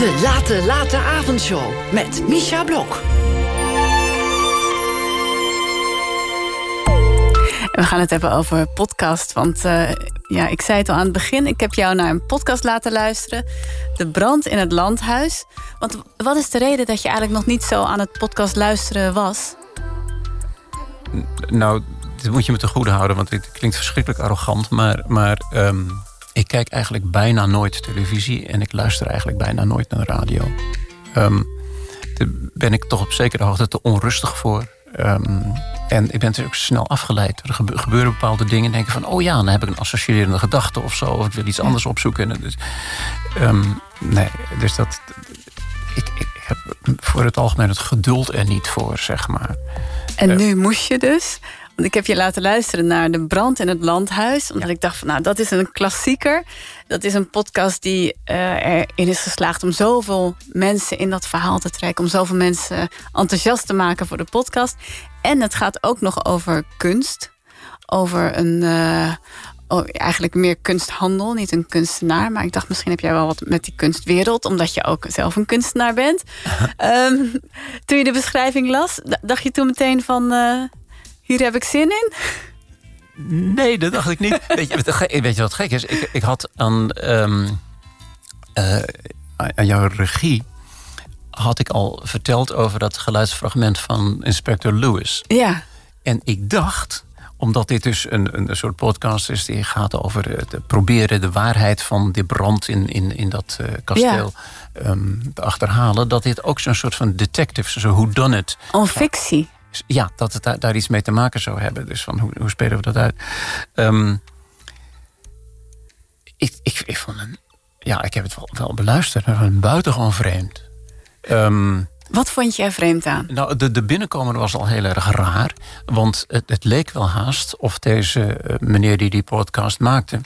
De Late Late Avondshow met Misha Blok. We gaan het hebben over podcast. Want uh, ja, ik zei het al aan het begin. Ik heb jou naar een podcast laten luisteren. De brand in het landhuis. Want wat is de reden dat je eigenlijk nog niet zo aan het podcast luisteren was? Nou, dit moet je me te goede houden. Want het klinkt verschrikkelijk arrogant. Maar, maar um, ik kijk eigenlijk bijna nooit televisie. En ik luister eigenlijk bijna nooit naar de radio. Um, daar ben ik toch op zekere hoogte te onrustig voor. Um, en ik ben natuurlijk snel afgeleid. Er gebeuren bepaalde dingen en denk ik van... oh ja, dan heb ik een associërende gedachte of zo. Of ik wil iets anders opzoeken. Dus, um, nee, dus dat... Ik, ik heb voor het algemeen het geduld er niet voor, zeg maar. En nu moest je dus... Want ik heb je laten luisteren naar De Brand in het Landhuis. Omdat ik dacht van, nou, dat is een klassieker. Dat is een podcast die uh, erin is geslaagd... om zoveel mensen in dat verhaal te trekken. Om zoveel mensen enthousiast te maken voor de podcast. En het gaat ook nog over kunst. Over een... Uh, oh, eigenlijk meer kunsthandel, niet een kunstenaar. Maar ik dacht, misschien heb jij wel wat met die kunstwereld... omdat je ook zelf een kunstenaar bent. um, toen je de beschrijving las, dacht je toen meteen van... Uh, hier heb ik zin in? Nee, dat dacht ik niet. weet, je, weet je wat gek is? Ik, ik had aan, um, uh, aan jouw regie had ik al verteld over dat geluidsfragment van Inspector Lewis. Ja. En ik dacht, omdat dit dus een, een soort podcast is die gaat over het proberen de waarheid van die brand in, in, in dat uh, kasteel ja. um, te achterhalen, dat dit ook zo'n soort van detective, zo hoe done it. Een fictie. Ja, dat het daar, daar, iets mee te maken zou hebben. Dus van hoe, hoe spelen we dat uit? Um, ik, ik, ik vond een, ja, ik heb het wel, wel beluisterd, maar een buitengewoon vreemd. Um, Wat vond jij vreemd aan? Nou, de, de binnenkomer was al heel erg raar. Want het, het leek wel haast of deze uh, meneer die die podcast maakte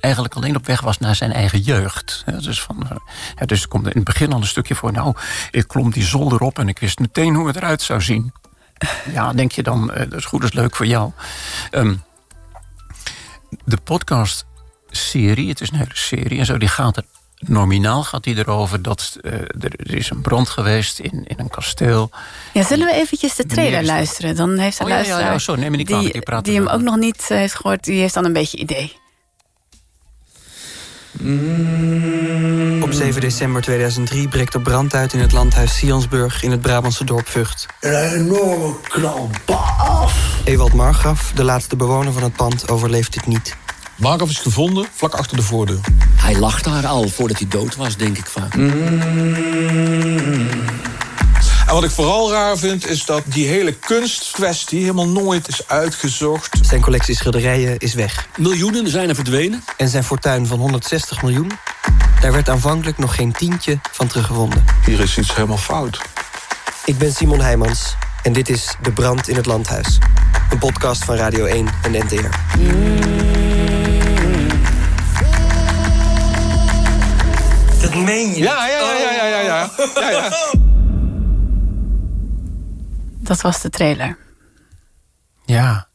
eigenlijk alleen op weg was naar zijn eigen jeugd. Dus, van, ja, dus er komt in het begin al een stukje voor... nou, ik klom die zolder op en ik wist meteen hoe het eruit zou zien. Ja, denk je dan, dat is goed, dat is leuk voor jou. Um, de podcast-serie, het is een hele serie en zo... die gaat er nominaal gaat hij erover dat uh, er is een brand geweest in, in een kasteel. Ja, zullen we eventjes de trailer luisteren? Dan heeft de oh, ja, luisteraar... Ja, ja, sorry, neem me niet kwalijk, ik praat die hem ook nog niet heeft gehoord, die heeft dan een beetje idee. Op 7 december 2003 breekt er brand uit in het landhuis Sionsburg in het Brabantse dorp Vught. Een enorme knal af. Ewald Margraf, de laatste bewoner van het pand, overleeft dit niet. Markov is gevonden vlak achter de voordeur. Hij lag daar al voordat hij dood was, denk ik vaak. Mm. En wat ik vooral raar vind, is dat die hele kunstkwestie helemaal nooit is uitgezocht. Zijn collectie schilderijen is weg. Miljoenen zijn er verdwenen. En zijn fortuin van 160 miljoen, daar werd aanvankelijk nog geen tientje van teruggevonden. Hier is iets helemaal fout. Ik ben Simon Heijmans en dit is De Brand in het Landhuis. Een podcast van Radio 1 en NTR. Dat meen je? Ja, ja, ja, ja, ja, ja. ja, ja. Dat was de trailer. Ja,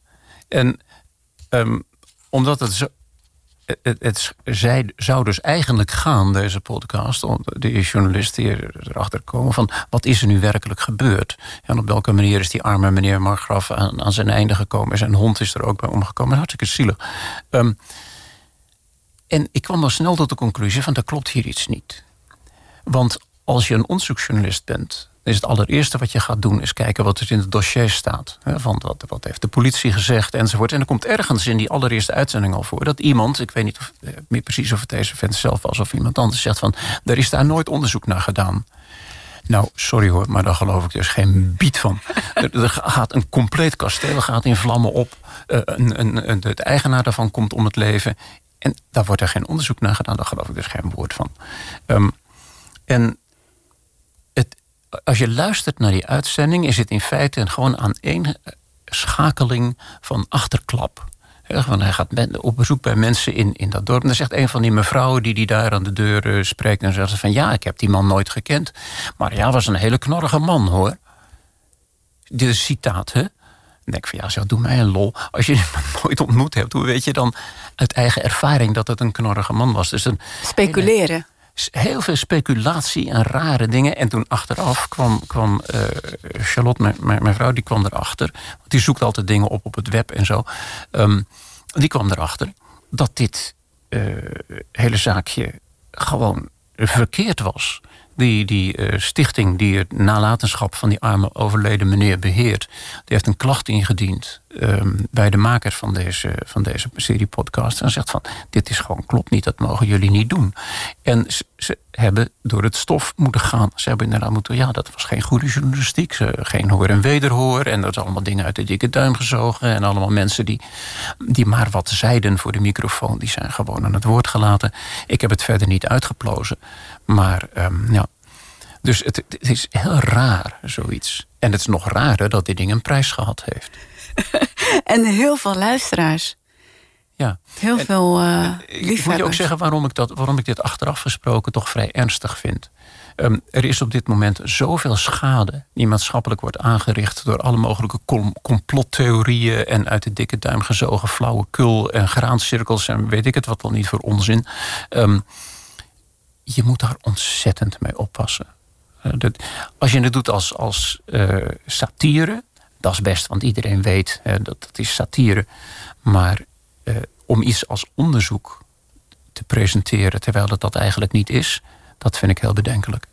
en um, omdat het zo. Het, het, zij zou dus eigenlijk gaan, deze podcast, de journalist die erachter komen van wat is er nu werkelijk gebeurd? En op welke manier is die arme meneer Margraf aan, zijn einde gekomen? Zijn hond is er ook bij omgekomen. Hartstikke zielig. Um, en ik kwam al snel tot de conclusie van er klopt hier iets niet. Want als je een onderzoeksjournalist bent, is het allereerste wat je gaat doen... is kijken wat er in het dossier staat. Van wat, wat heeft de politie gezegd enzovoort. En er komt ergens in die allereerste uitzending al voor... dat iemand, ik weet niet of, meer precies of het deze vent zelf was... of iemand anders zegt van, er is daar nooit onderzoek naar gedaan. Nou, sorry hoor, maar daar geloof ik dus geen bied van. er, er, gaat een compleet kasteel gaat in vlammen op. Uh, een, een, een, de eigenaar daarvan komt om het leven. En daar wordt er geen onderzoek naar gedaan. Daar geloof ik dus geen woord van. Um, en het, als je luistert naar die uitzending... is het in feite gewoon aan één schakeling van achterklap. Want hij gaat op bezoek bij mensen in, in dat dorp. En dan zegt een van die mevrouwen die, die daar aan de deur uh, spreekt... en zegt van ja, ik heb die man nooit gekend. Maar ja, was een hele knorrige man, hoor. Dit is citaat, hè? Dan denk ik van ja, zeg, doe mij een lol. Als je hem nooit ontmoet hebt, hoe weet je dan uit eigen ervaring dat het een knorrige man was? Dus een Speculeren. Heel veel speculatie en rare dingen. En toen achteraf kwam, kwam uh, Charlotte, mijn, vrouw, die kwam erachter. Want die zoekt altijd dingen op op het web en zo. Ehm, die kwam erachter dat dit uh, hele zaakje gewoon verkeerd was die, die uh, stichting die het nalatenschap van die arme overleden meneer beheert, die heeft een klacht ingediend um, bij de makers van deze, van deze serie podcast. En zegt van, dit is gewoon klopt niet, dat mogen jullie niet doen. En ze hebben door het stof moeten gaan. Ze hebben inderdaad moeten, ja, dat was geen goede journalistiek. Ze, geen hoor en wederhoor. En dat is allemaal dingen uit de dikke duim gezogen. En allemaal mensen die, die maar wat zeiden voor de microfoon, die zijn gewoon aan het woord gelaten. Ik heb het verder niet uitgeplozen. Maar um, ja, dus het, het, is heel raar, zoiets. En het is nog rarer dat dit ding een prijs gehad heeft. en heel veel luisteraars. Ja. Heel veel uh, Ik moet je ook zeggen waarom ik, dat, waarom ik dit achteraf gesproken toch vrij ernstig vind. Um, er is op dit moment zoveel schade die maatschappelijk wordt aangericht door alle mogelijke complottheorieën en uit de dikke duim gezogen flauwekul en graancirkels en weet ik het wat wel niet voor onzin. Um, je moet daar ontzettend mee oppassen. Uh, dat, als je het doet als, als uh, satire, dat is best, want iedereen weet uh, dat het is satire. Maar om iets als onderzoek te presenteren terwijl het dat eigenlijk niet is, dat vind ik heel bedenkelijk.